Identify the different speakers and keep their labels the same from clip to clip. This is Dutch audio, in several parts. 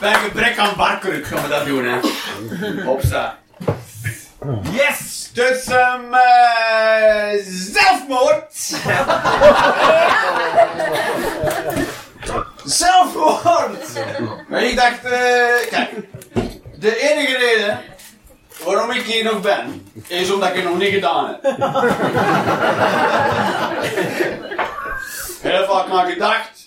Speaker 1: Bij gebrek aan barkruk gaan we dat doen, hè. Opsta. Yes! Dus, um, zelfmoord! zelfmoord! Maar ik dacht, uh, kijk, de enige reden waarom ik hier nog ben, is omdat ik het nog niet gedaan heb. Heel vaak naar gedacht,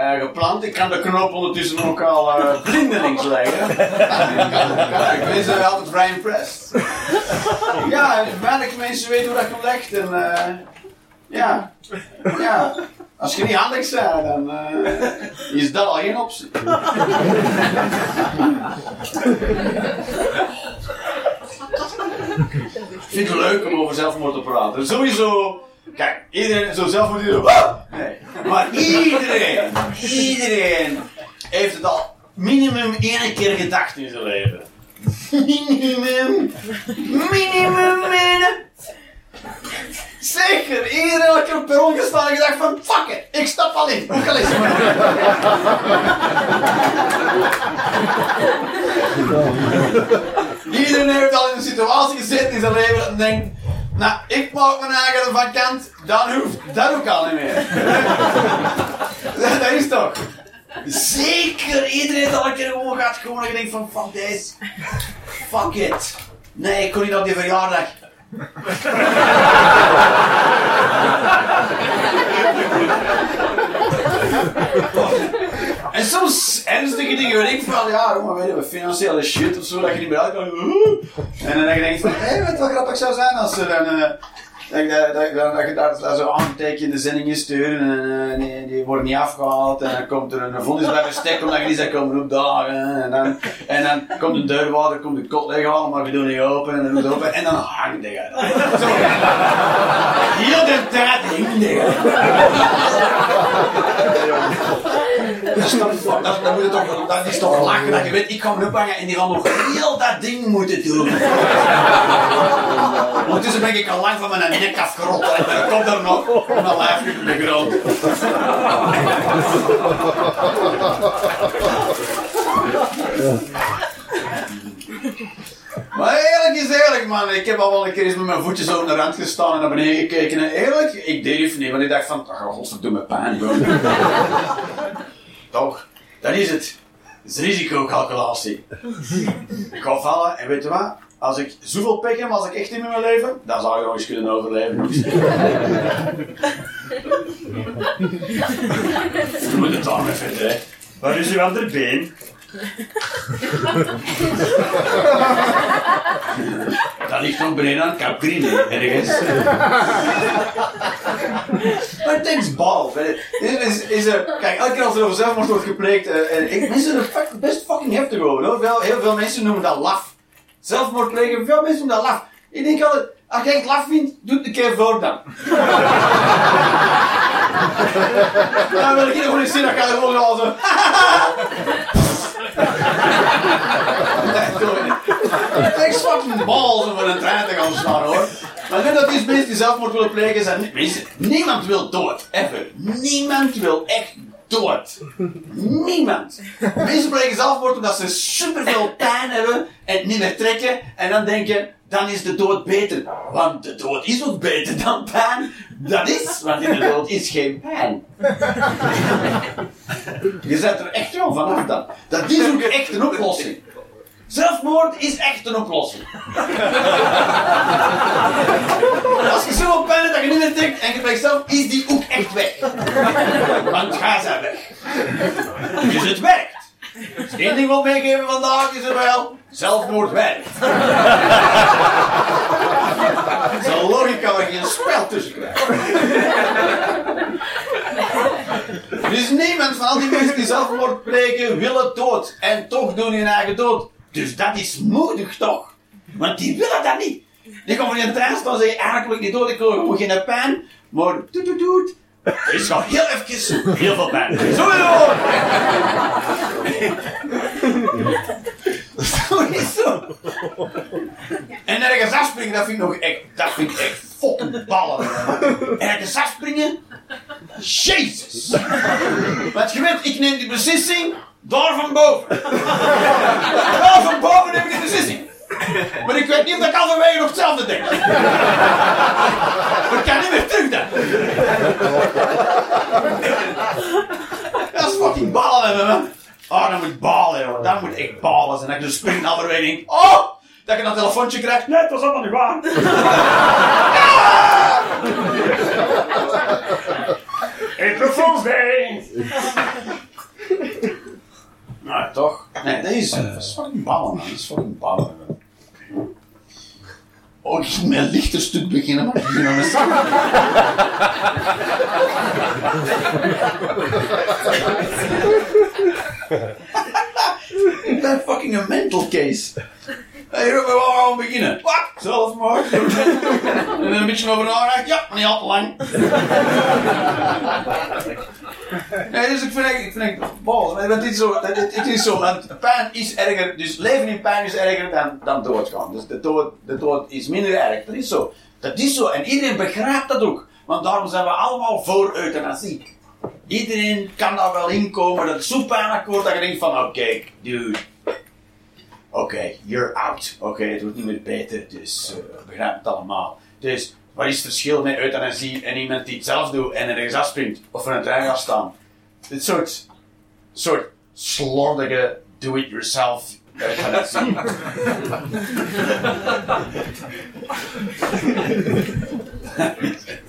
Speaker 1: uh, gepland. Ik kan de knop ondertussen ook al uh, blindelings leggen. ik ben zo altijd vrij impressed. ja, weinig mensen weten hoe dat gelegd en uh, ja, ja. Als je niet handig bent, dan is dat al geen optie. Ik vind het leuk om over zelfmoord te praten. Sowieso, kijk, iedereen zo zelfmoord die Nee. Maar iedereen, iedereen heeft het al minimum één keer gedacht in zijn leven. Minimum, minimum, minimum. Zeker, iedereen had op per gestaan en gedacht van fuck it, ik stap al in. Hoe kan ik Iedereen heeft al in een situatie gezeten in zijn leven en denkt, nou, ik maak mijn eigen van kant, dan hoeft dat ook al niet meer. dat is toch? Zeker, iedereen al een keer gewoon gehad, gewoon en denkt van, fuck deze, fuck it. Nee, ik kon niet op die verjaardag. Soms ernstige dingen weet ik van, ja, maar weet je, financiële shit of zo, dat je niet meer uit kan. En dan denk je van, hé, hey, wat wel grappig zou zijn als ze dan... Uh, dat, dat, dat, je daar, daar zo in de zendingen sturen en uh, die, worden niet afgehaald en dan komt er een vonnis bij stek omdat je niet zou komen opdagen en dan, en dan komt een deurwaarder, komt de kot weghalen maar we doen niet open en dan doet het open en dan die uit. Zo. Heel de tijd die dat, is toch, dat, moet je toch, dat is toch lachen dat je weet, ik ga me ophangen en die gaan nog heel dat ding moeten doen. Ondertussen ben ik al lang van mijn nek afgerot en komt er nog mijn lijf de. Maar eerlijk is eerlijk, man. Ik heb al wel een keer eens met mijn voetjes over de rand gestaan en naar beneden gekeken. En eerlijk, ik deed niet, want ik dacht van, oh, godverdomme pijn, Toch? Dat is het. Dat is risicocalculatie. ik ga vallen en weet je wat? Als ik zoveel pik heb als ik echt in mijn leven, dan zou ik nog eens kunnen overleven. Je moet het dan even, hè. Waar is uw andere been? dat ligt nog beneden aan Caprine, ergens. maar het is bal. Is, is, er, kijk, elke keer als er over zelfmoord wordt gepleegd, uh, en ik, mensen er best fucking heftig over. Hoor. Wel, heel veel mensen noemen dat laf. Zelfmoord plegen, veel mensen noemen dat laf. Ik denk altijd, als jij het laf vindt, doe het een keer voor dan. dan wil ik hier gewoon eens zien, dat ga je gewoon. Ik fucking balls om een trein te gaan staan hoor. Maar ik dat die mensen die zelfmoord willen plegen zijn. Mensen, niemand wil dood. Ever. Niemand wil echt dood. Niemand. Mensen plegen zelfmoord omdat ze superveel pijn hebben en niet meer trekken. En dan denken, dan is de dood beter. Want de dood is ook beter dan pijn. Dat is, want in de dood is geen pijn. Je zet er echt wel vanaf dan. Dat is ook echt een oplossing. Zelfmoord is echt een oplossing. Als je zoveel pijn hebt dat je niet meer denkt en je bij zelf, is die ook echt weg. Want ga ze weg. Dus het werkt. Als één ding wil meegeven vandaag is er wel, zelfmoord werkt. Zo'n logica waar je een spel tussen krijgt. Dus niemand van al die mensen die zelfmoord plegen willen dood. En toch doen hun eigen dood. Dus dat is moedig toch? Want die willen dat niet. Die komen in een staan en eigenlijk niet dood, ik wil gewoon geen pijn. Maar doet doet doet. Het gaat heel even heel veel pijn. Sowieso! Is zo. En ergens afspringen, dat vind ik nog echt, dat vind ik echt fucking ballen. Ergens afspringen, jezus. Want je weet, ik neem die beslissing, Daar van boven. Daar van boven heb ik een beslissing. Maar ik weet niet of ik halverwege nog hetzelfde denk. ik kan niet meer terug dan. Dat is fucking balen man. Oh, dan moet ik balen. Dan moet ik balen. En dat ik dus spring halverwege denk. Oh! Dat ik een telefoontje krijg. Nee, het was allemaal niet waar. April Day. Nou, toch? Nee, dat is, dat is fucking ballen, man. Dat is fucking ballen, man. Oh, ik moet met een stuk beginnen, maar ik begin aan een Ik ben fucking een mental case. Hey, we gaan beginnen. Wat? Maar. en een beetje over nadenken. Ja, maar niet al te lang. nee, dus ik vind ik, ik vind ik, bol. Het is zo, het, het is zo, want pijn is erger, dus leven in pijn is erger dan, dan doodgaan. Dus de dood, de dood is minder erg. Dat is zo. Dat is zo. En iedereen begrijpt dat ook. Want daarom zijn we allemaal voor euthanasie. Iedereen kan daar wel inkomen. Dat is zo pijnlijk wordt dat je denkt van, oké, dude. Oké, you're out. Oké, het wordt niet meer beter, dus uh, begrijp het allemaal. Dus, wat is het verschil met euthanasie en iemand die het zelf doet en ergens afspringt of voor een trein gaat staan? Dit soort, soort slordige do-it-yourself euthanasie.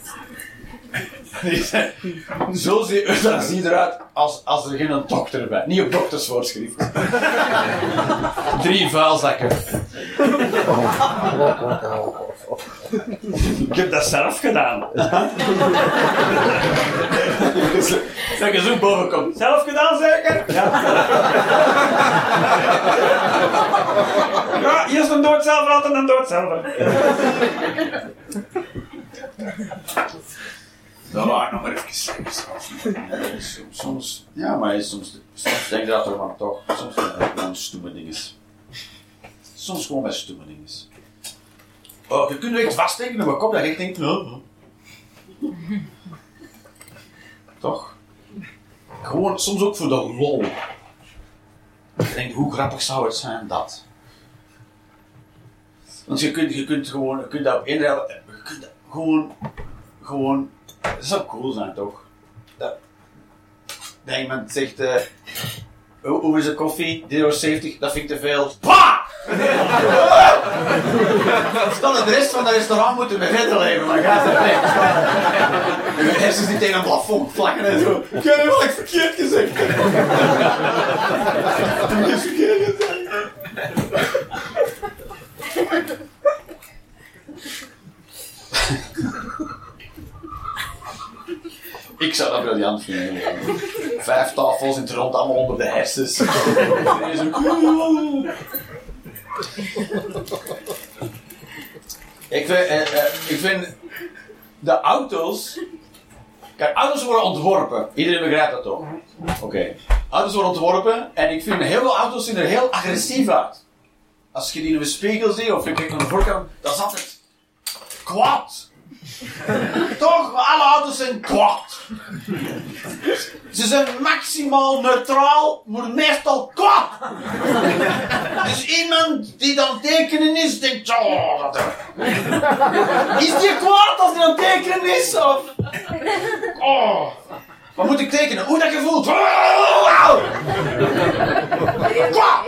Speaker 1: Zo ziet euthanasie eruit als, als er geen dokter bij. Niet op doktersvoorschrift. Drie vuilzakken. Ik heb dat zelf gedaan. Dat je zo boven komt. Zelf gedaan zeker? Ja. Ja, eerst een dood zelf laten en dan dood zelf. Dat waren nog maar even zeggen. Soms, ja, maar soms, soms denk je dat er maar toch. Soms zijn het gewoon stomme dingen. Soms gewoon bij stomme dingen. Oh, je kunt er echt vaststeken op mijn kop dat je denkt, no. Toch? Gewoon, soms ook voor de lol. Je denkt, hoe grappig zou het zijn dat? Want je kunt, je kunt gewoon, je kunt dat op inruilen, je kunt dat gewoon, gewoon dat zou cool zijn, toch? Dat, dat iemand zegt, uh, hoe, hoe is de koffie? 3,70 dat vind ik te veel. Pa! Dan de rest van het restaurant moeten we verder leven, maar gaat het weg. Je hersens die tegen een plafond vlakken en zo. Ik heb wel echt verkeerd gezegd. Ik heb verkeerd gezegd. Zou dat briljant vinden. Vijf tafels in het rond, allemaal onder de hersens. ik, vind, eh, eh, ik vind de auto's. Kijk, auto's worden ontworpen. Iedereen begrijpt dat toch? Oké. Auto's worden ontworpen en ik vind heel veel auto's zien er heel agressief uit. Als je die in een spiegel ziet of je kijkt naar de voorkant, dat is altijd kwaad. Toch? Alle auto's zijn kwaad. Ze zijn maximaal neutraal, maar meestal kwaad. Dus iemand die dan tekenen is, denkt, oh, is die kwaad als die dan tekenen is? Of, oh, wat moet ik tekenen? Hoe dat gevoelt? Oh, Kwaad!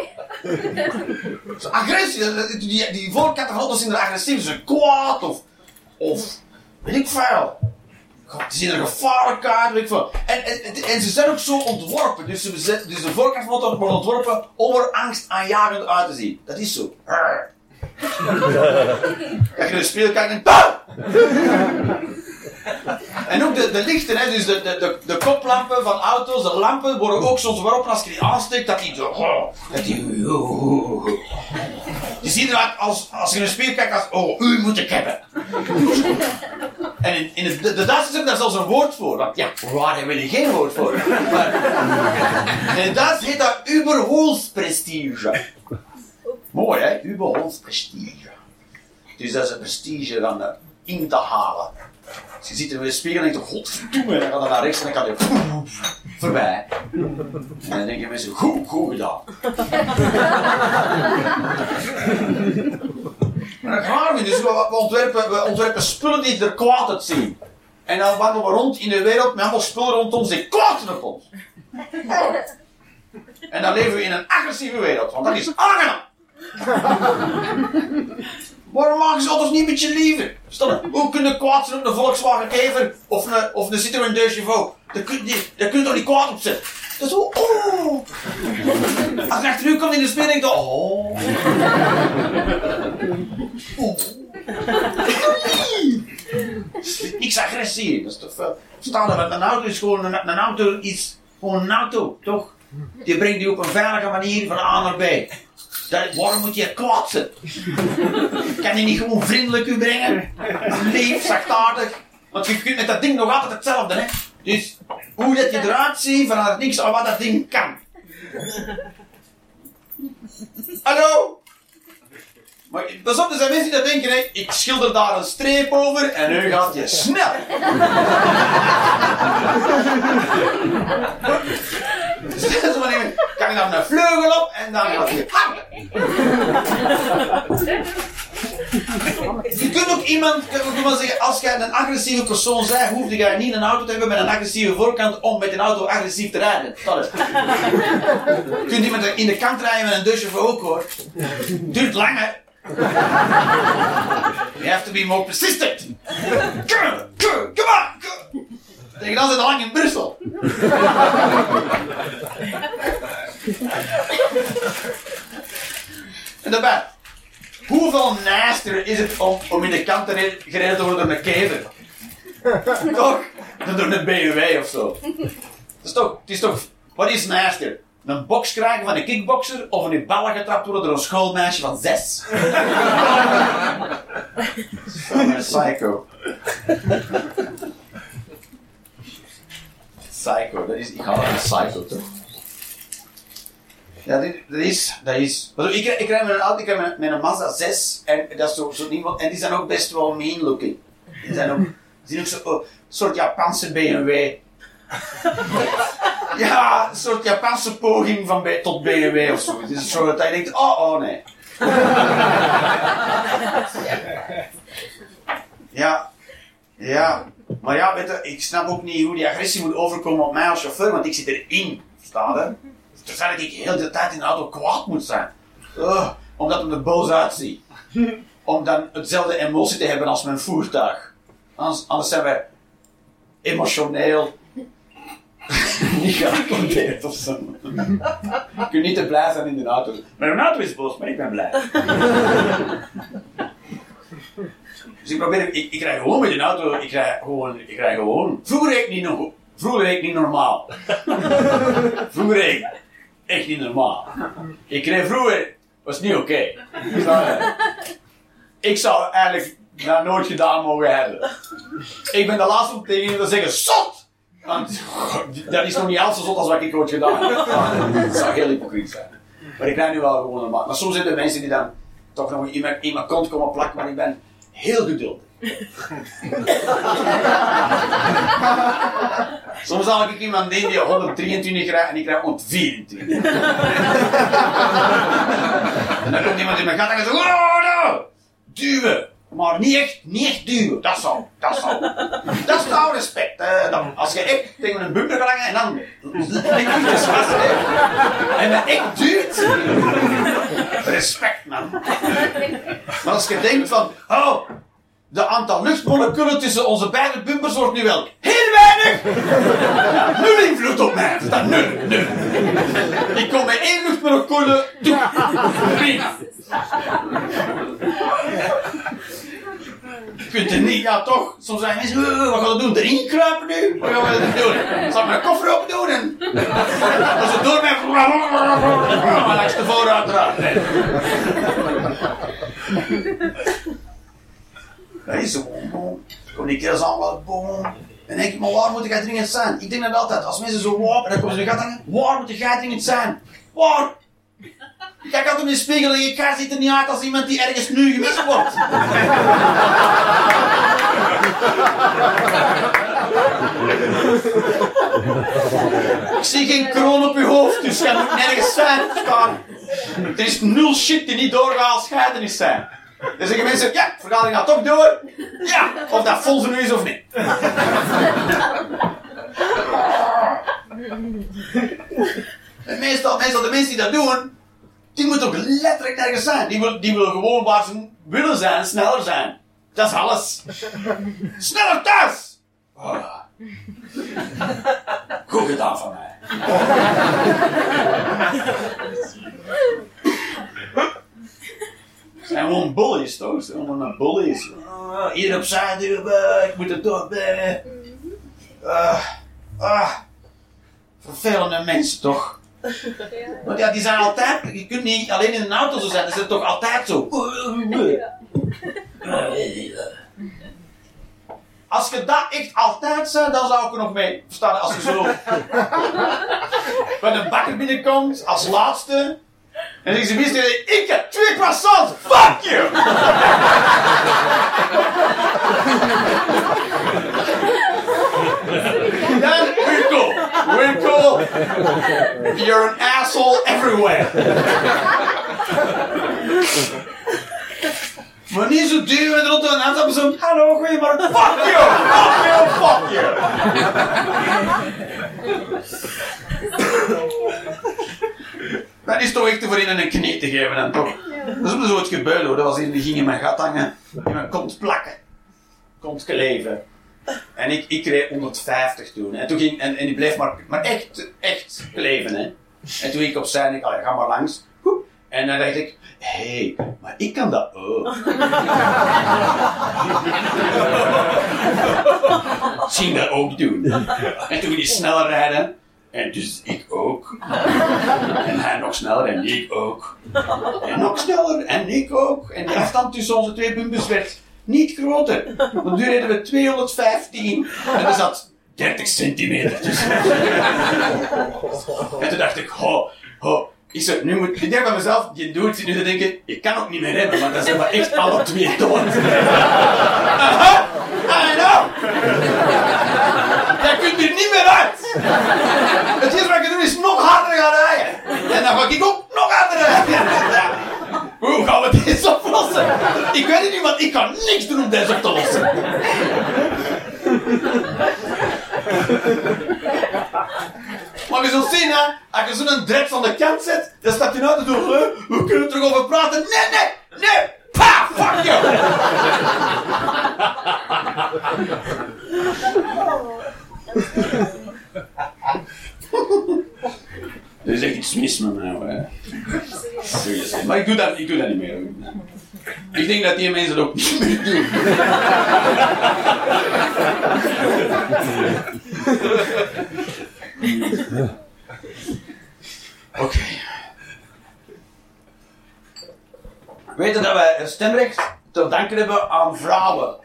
Speaker 1: Agressie, die, die voorkant van auto's zijn er agressief, ze kwaad of, of Weet ik veel. God, zien er gevaarlijk uit, weet. En, en, en, ze zijn ook zo ontworpen. Dus, ze bezet, dus de voorkant wordt ontworpen om er angstaanjagend uit te zien. Dat is zo. Kijk je de speel kijkt en... En ook de, de lichten, hè, dus de, de, de, koplampen van auto's, de lampen worden ook soms waarop als je die aansteekt, dat die zo. Oh, die. je ziet eruit als, als je een spier kijkt als. Oh, u moet ik hebben. En in, het, de, Duitsers hebben daar zelfs een woord voor. Ja, waar hebben we geen woord voor? Maar, in het Duits heet dat Überholsprestige. Mooi hè, Überholsprestige. Dus dat is een prestige dan in te halen. Dus je ziet in de spiegel en denkt, godverdomme, dan gaat hij naar rechts en dan gaat hij voorbij. En dan denk je mensen, goed, goed gedaan. maar dat gaan we dus we, we, ontwerpen, we ontwerpen spullen die er kwaad uit zien. En dan wandelen we rond in de wereld met allemaal spullen rond ons die kwaad op ons. En dan leven we in een agressieve wereld, want dat is aangenaam. Waarom maken ze auto's niet een beetje liever? Stel, hoe kunnen kwaad zijn op een Volkswagen Kever of een, of een Citroën Chevaux? Daar kun, je, daar kun je toch niet kwaad op zetten? Dat is zo, oh. Als je achter u komt in de denk je, oh. Niks agressie, dat is toch veel. Er met een auto is gewoon een, auto iets, gewoon een auto, toch? Die brengt die op een veilige manier van A naar B. Dat, waarom moet je zijn? Kan je niet gewoon vriendelijk u brengen? Lief, zachtaardig. Want je kunt met dat ding nog altijd hetzelfde, hè? Dus hoe dat je eruit ziet vanuit niks aan wat dat ding kan. Hallo? Maar pas op, er zijn mensen die dat denken, hè, ik schilder daar een streep over en nu gaat je snel. Dus wanneer kan je dan een vleugel op en dan gaat je Je kunt ook iemand, ik maar zeggen, als jij een agressieve persoon bent, hoef je niet een auto te hebben met een agressieve voorkant om met een auto agressief te rijden. Dat Je kunt iemand in de kant rijden met een dusje voor ook hoor. Duurt langer. You have to be more persistent. Come on! Tegen dan zit lang in Brussel. en daarbij, hoeveel naster is het om, om in de kant te gereden te worden door een kever? toch? Dan door een BMW of zo. Dat is toch, het is toch, wat is naster? Een box krijgen van een kickboxer of een in ballen getrapt worden door een schoolmeisje van zes. Psycho. Psycho, dat is, ik ga een psycho toch? Ja, dit, dat is, dat is. Ik, ik rij met een auto, ik met, met een Mazda 6 en dat is zo, zo niemand, en die zijn ook best wel mean looking. Die zijn ook, die zijn ook zo, oh, een soort Japanse BMW. Ja, een soort Japanse poging van B, tot BMW of zo. Het is zo dat hij denkt, oh, oh nee. ja, ja, maar ja, weet je, ik snap ook niet hoe die agressie moet overkomen op mij als chauffeur, want ik zit erin, er. Dus dat ik heel de tijd in de auto kwaad moet zijn. Omdat het er boos uitziet. Om dan hetzelfde emotie te hebben als mijn voertuig. Anders, anders zijn we emotioneel niet geaccordeerd of zo. Je kunt niet te blij zijn in de auto. Mijn auto is boos, maar ik ben blij. Dus ik probeer, ik, ik rij gewoon met een auto, ik rij gewoon, ik rij gewoon. Vroeger reed ik niet, nog, vroeger reed ik niet normaal. vroeger reed ik echt niet normaal. Ik reed vroeger, was niet oké. Okay. Ik zou eigenlijk dat nooit gedaan mogen hebben. Ik ben de laatste om tegen je te zeggen, zot! Want dat is nog niet al zo zot als wat ik ooit gedaan heb. Dat zou heel hypocriet zijn. Maar ik rijd nu wel gewoon normaal. Maar soms zijn er mensen die dan toch nog in mijn, in mijn kont komen plakken, maar ik ben heel geduldig. Soms haal ik iemand in die 123 rijdt en ik krijg 124. en dan komt iemand in mijn gat en zegt: Oh, no! Duwen! Maar niet echt, niet echt duwen. Dat zou, dat zou. Dat is nou respect. dan, als je echt tegen een bumper gaat en dan. En dan echt duwt. Respect, man. Maar als je denkt van, oh, de aantal luchtmoleculen tussen onze beide bumpers wordt nu wel heel weinig. Ja, nul invloed op mij. Dat nul, nul. Ik kom met één luchtmolecule. Prima. Je kunt er niet, ja toch, soms zijn mensen, wat gaan we doen? Erin kruipen nu? Wat gaan we doen? Zal ik mijn koffer open doen? En... Als het door mij, maar langs de vooruit eruit. Dat is zo, kom die keer allemaal, boom. En denk ik, maar waar moet ik dringend zijn? Ik denk dat altijd, als mensen zo wapen, dan komen ze in de gat waar moet jij dringend zijn? Waar? Kijk altijd in de spiegel en je kaart ziet er niet uit als iemand die ergens nu gemist wordt. Ik zie geen kroon op je hoofd, dus je moet nergens zijn. Staan. Er is nul shit die niet doorgaat als scheiden zijn. Dan zeggen mensen, ja, vergadering gaat toch door. Ja, of dat vol nu is of niet. En meestal, meestal de mensen die dat doen, die moeten ook letterlijk nergens zijn. Die, wil, die willen gewoon waar ze willen zijn, sneller zijn. Dat is alles. Sneller thuis! Oh. Goed gedaan van mij. Het zijn gewoon bullies, toch? Het zijn allemaal bullies. Uh, hier opzij duwen, ik moet er door bij. Uh, uh, vervelende mensen, toch? Want ja, die zijn altijd, je kunt niet alleen in een auto zo zijn, ze zijn toch altijd zo. Als je dat echt altijd zei, dan zou ik er nog mee verstaan. Als je zo bij de bakker binnenkomt, als laatste. En dan zeg je, ik heb twee croissants, fuck you! Dan, we're cool. You're an asshole everywhere. Maar niet zo duur en rond en hebben zo, hallo, goeiemorgen, fuck you, fuck you, fuck you. Dat is toch echt voor in een knie te geven dan toch? Dat is zo het gebeurde hoor, dat was in, die ging in mijn gat hangen, in mijn kont plakken, kont kleven. En ik, ik kreeg 150 toen. En, toen ging, en, en die bleef maar, maar echt, echt kleven. Hè. En toen ik opzij en ik, ga maar langs. En dan dacht ik, hé, hey, maar ik kan dat ook. Zie dat ook doen. En toen hij sneller rijden. En dus ik ook. En hij nog sneller en ik ook. En nog sneller en ik ook. En de afstand tussen onze twee bumpers werd niet groter. Want nu reden we 215 en er zat 30 centimeter. En toen dacht ik, ho, ho. Ik, zo, nu moet, ik denk van mezelf, je doet zit nu te denken, ik kan ook niet meer hebben, want dan zijn we echt alle twee dood. Aha, I know. Jij kunt er niet meer uit. Het eerste wat ik doen is nog harder gaan rijden. En dan ga ik ook nog harder rijden. Hoe gaan we dit oplossen? Ik weet het niet, want ik kan niks doen om deze op te lossen. Maar je zult zien, hè, als je zo'n dread aan de kant zet, dan staat hij uit en zo, we kunnen er terug over praten. Nee, nee, nee, pa, fuck you! Er is echt iets mis met mij, hoor. Serieus. Maar ik doe, dat, ik doe dat niet meer. Ik dat die mensen dat ook niet meer doen. Oké. Okay. Weet je dat wij stemrecht te danken hebben aan vrouwen?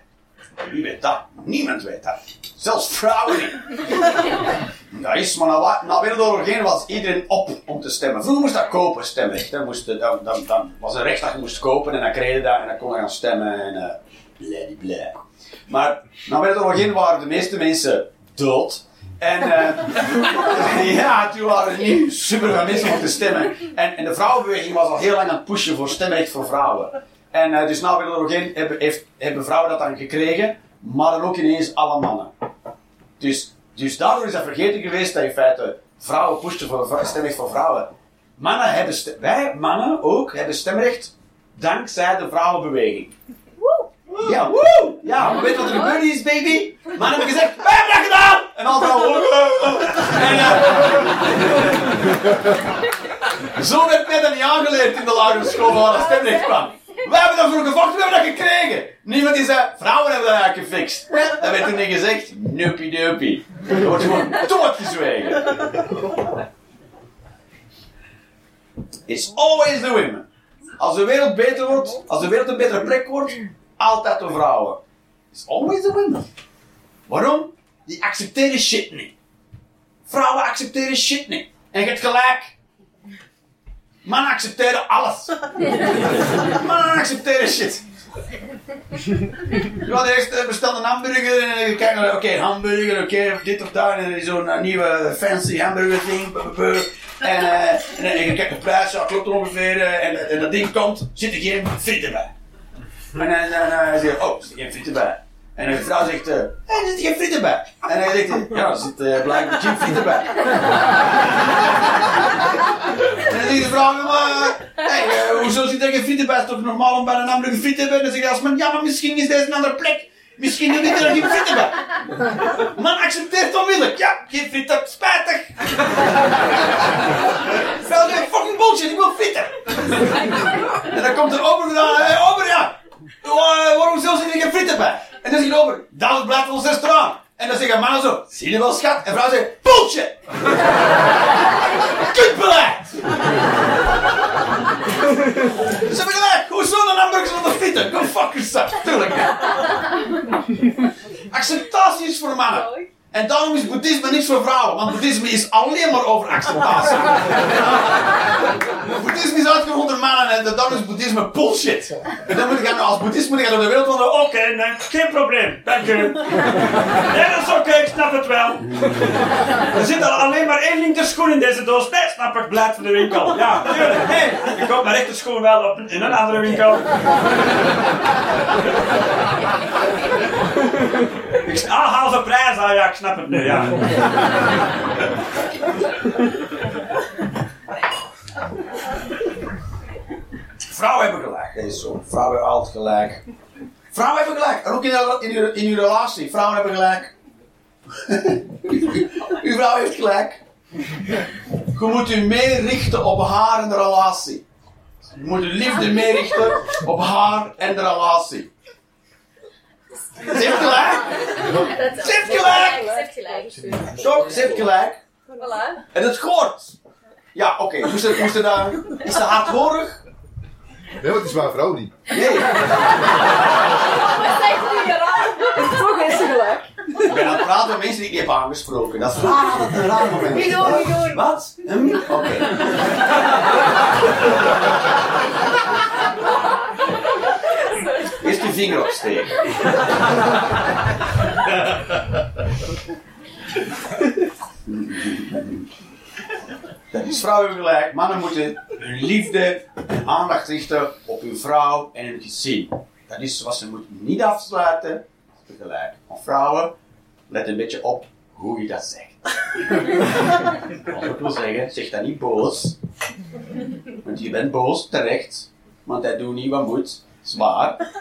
Speaker 1: Wie weet dat? Niemand weet dat. Zelfs vrouwen niet. Dat is, maar na, na Wereldoorlog 1 was iedereen op te stemmen. Vroeger moest dat kopen, stemrecht. Dan, moest, dan, dan, dan was een recht dat je moest kopen en dan kreeg je dat en dan kon je gaan stemmen en uh, blij. Maar na Wereldoorlog 1 waren de meeste mensen dood. En uh, ja, toen waren er niet super veel mensen om te stemmen. En, en de vrouwenbeweging was al heel lang aan het pushen voor stemrecht voor vrouwen. En uh, dus na Wereldoorlog 1 hebben, heeft, hebben vrouwen dat dan gekregen, maar dan ook ineens alle mannen. Dus, dus daardoor is dat vergeten geweest dat in feite vrouwen pushten voor stemrecht voor vrouwen. Mannen hebben wij mannen ook hebben stemrecht dankzij de vrouwenbeweging. Ja, woe! Ja, weet wat er gebeurd is, baby? Mannen hebben gezegd, wij hebben dat gedaan! En al vrouwen, en, uh, Zo werd mij dat niet aangeleerd in de lagere school waar dat stemrecht kwam. Wij hebben daarvoor gevochten, we hebben dat gekregen. Niemand die zei, vrouwen hebben dat eigenlijk gefixt. Dat werd toen niet gezegd, nupie dupie. Er wordt gewoon doodgezwegen. It's always the women. Als de wereld beter wordt, als de wereld een betere plek wordt, altijd de vrouwen. It's always the women. Waarom? Die accepteren shit niet. Vrouwen accepteren shit niet. En je hebt gelijk. Mannen accepteren alles. Mannen accepteren shit. Ja, de eerste bestelde een hamburger en ik kijk naar, oké, hamburger, oké, dit of dat. En er zo'n uh, nieuwe fancy hamburger ding. En, eh, en, en ik kijk de prijs, ja, klopt ongeveer. eh, en, en dat ding komt, zit er geen frieten bij. En dan uh, hij zegt, oh, er zit geen frieten bij. En de vrouw zegt, eh, er zit geen frieten bij. En hij zegt, ja, er zit eh, blijkbaar geen frieten bij. En dan zegt de vrouw, maar, hey, eh, hoezo zit er geen frieten bij? Het is toch normaal om bij een hamburger frieten te hebben? En dan zegt man, ja, maar misschien is deze een andere plek. Misschien zit er geen frieten bij. Man accepteert onmiddellijk. Ja, geen frieten, spijtig. Vrouw zegt, fucking bullshit, ik wil frieten. En dan komt er ober hey, ober, ja. Wa- Waarom zo zit er geen frieten bij? En dan zegt de ober, dat blijft van ons restaurant. En dan zeggen mannen zo, zie je wel schat? En vrouw zegt, bullshit. Kutbeleid! Ze hebben gelijk, hoezo een hamburger zonder frieten? Go fuck yourself, tuurlijk. Acceptatie is voor mannen. En daarom is boeddhisme niks voor vrouwen, want boeddhisme is alleen maar over acceptatie. boeddhisme is uitgevoerd onder mannen en daarom is boeddhisme bullshit. En dan moet ik als boeddhist moet ik door de wereld wandelen. Oké, nee, geen probleem, dank u. Nee, dat is oké, ik snap het wel. Er zit al alleen maar één linkerschoen in deze doos. Nee, snap ik, blijf van de winkel. Ja, tuurlijk. Nee, ik koop mijn rechterschoen wel op, in een andere winkel. Ik, ah, halve prijs. Ah ja, ik snap het nu, ja. Vrouwen hebben gelijk. Dat is zo. Vrouwen hebben altijd gelijk. Vrouwen hebben gelijk. En ook in, uw- in, uw, in uw relatie. Vrouwen hebben gelijk. uw vrouw heeft gelijk. Je moet u meer richten op haar en de relatie. Je moet uw liefde meer richten op haar en de relatie. Ze heeft gelijk. Ze heeft gelijk.
Speaker 2: Ze heeft gelijk.
Speaker 1: Toch? Ze heeft gelijk.
Speaker 2: Voilà.
Speaker 1: En het hoort. Ja, oké. Moest er, moest er daar... Is dat hardhorig?
Speaker 3: Nee, want het is mijn vrouw niet.
Speaker 1: Nee.
Speaker 2: Wat zegt u hier aan?
Speaker 4: Toch is ze gelijk.
Speaker 1: Ik ben aan het praten met mensen die ik niet heb aangesproken. Dat is raar. Dat is een raar moment.
Speaker 2: Niet doen, niet doen.
Speaker 1: Wat? Hm? Oké. Eerst je vinger opsteken. Dat is vrouwen hebben. Mannen moeten hun liefde en aandacht richten op hun vrouw en hun gezin. Dat is wat ze moeten niet afsluiten. Tegelijk. Maar vrouwen, let een beetje op hoe je dat zegt. Wat ik wil zeggen, zeg dat niet boos. Want je bent boos, terecht. Want hij doet niet wat moet.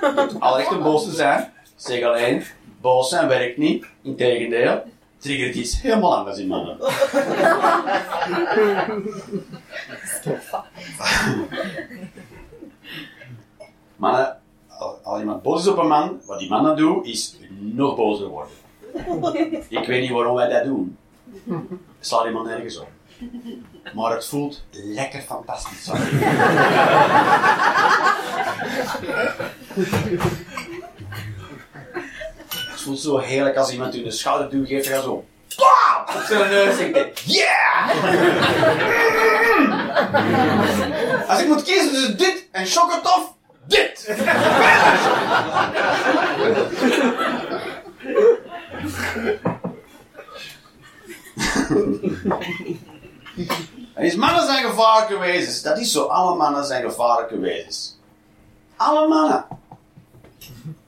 Speaker 1: Je hebt alle recht om boos te zijn. Zeg alleen, boos zijn werkt niet. Integendeel, triggert iets helemaal anders in mannen. Mannen, als- als iemand boos is op een man, wat die man dan doet, is nog bozer worden. Ik weet niet waarom wij dat doen. Slaat iemand nergens op. Maar het voelt lekker fantastisch. het voelt zo heerlijk als iemand u een schouderduw geeft. Je zo. Op zijn neus en yeah! Als ik moet kiezen tussen dit en chocotof, dit! En is mannen zijn gevaarlijke wezens. Dat is zo. Alle mannen zijn gevaarlijke wezens. Alle mannen.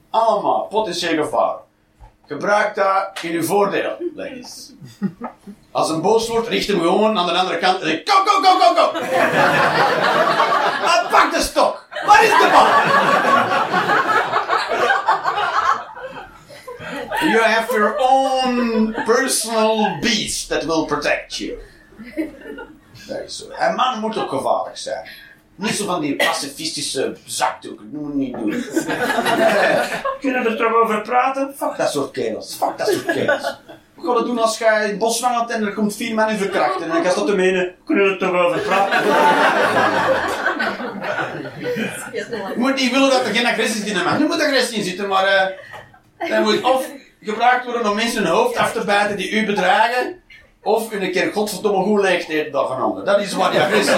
Speaker 1: Allemaal. Potentieel gevaar. Gebruik dat in uw voordeel, ladies. Als een boos wordt, richt hem gewoon aan de andere kant en zeg: Go, go, go, go, go! Pak de stok! Waar is de bal? You have your own personal beast that will protect you. Dat is zo. En man moet ook gevaarlijk zijn. Niet zo van die pacifistische zakdoeken. Dat moet je niet doen. Kunnen we er toch over praten? Fuck dat soort kerels. Fuck dat soort kerels. Hoe ga je dat doen als jij in het bos wandelt en er komt vier man in verkrachten en dan ga je dat te menen? Kunnen we er toch over praten? Je moet niet willen dat er geen agressie zit in een man. Er moet agressie in zitten, maar eh dat moet of gebruikt worden om mensen hun hoofd af te bijten die u bedreigen, of een keer godverdomme goed leeg eten dag een ander. Dat is wat agressie is.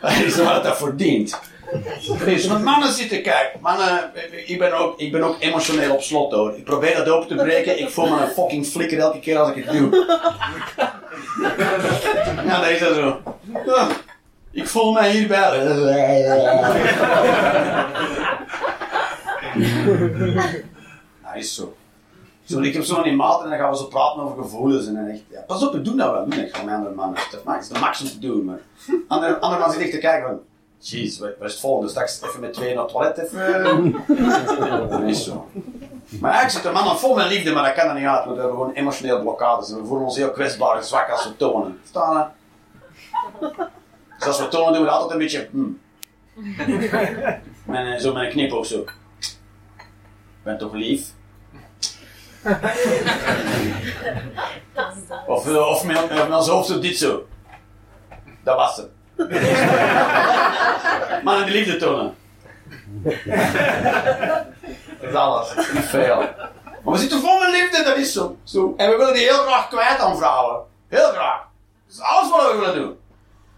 Speaker 1: Dat is wat dat verdient. Dus met mannen zitten kijken. Mannen, ik ben, ook, ik ben ook emotioneel op slot hoor. Ik probeer dat open te breken. Ik voel me een fucking flikker elke keer als ik het doe. Ja, dat is dat zo. Ik voel mij hierbij. Dat is zo. Zo, ik heb zo van die maat en dan gaan we zo praten over gevoelens. En dan echt, ja, pas op, we doen dat wel. Nee, ik ga met andere mannen. Dat maakt- is de max om te doen. Maar andere, andere man zit echt te kijken van... Jeez, wat is het volgende? Straks even met twee naar het toilet even... Dat is zo. Maar eigenlijk zit de man vol met liefde, maar dat kan er niet uit. Want we hebben gewoon emotioneel blokkades. En we voelen ons heel kwetsbaar en zwak als we tonen. Verstaan? Dus als we tonen doen we altijd een beetje... Hmm. Met, een- zo met een knipoog zo. Ik ben toch lief? Of, eh, of hoofd zo dit zo. Dat was het. Mannen die liefde tonen. Dat is alles. Niet veel. Maar we zitten vol met liefde, dat is zo. zo. En we willen die heel graag kwijt aan vrouwen. Heel graag. Dat is alles wat we willen doen.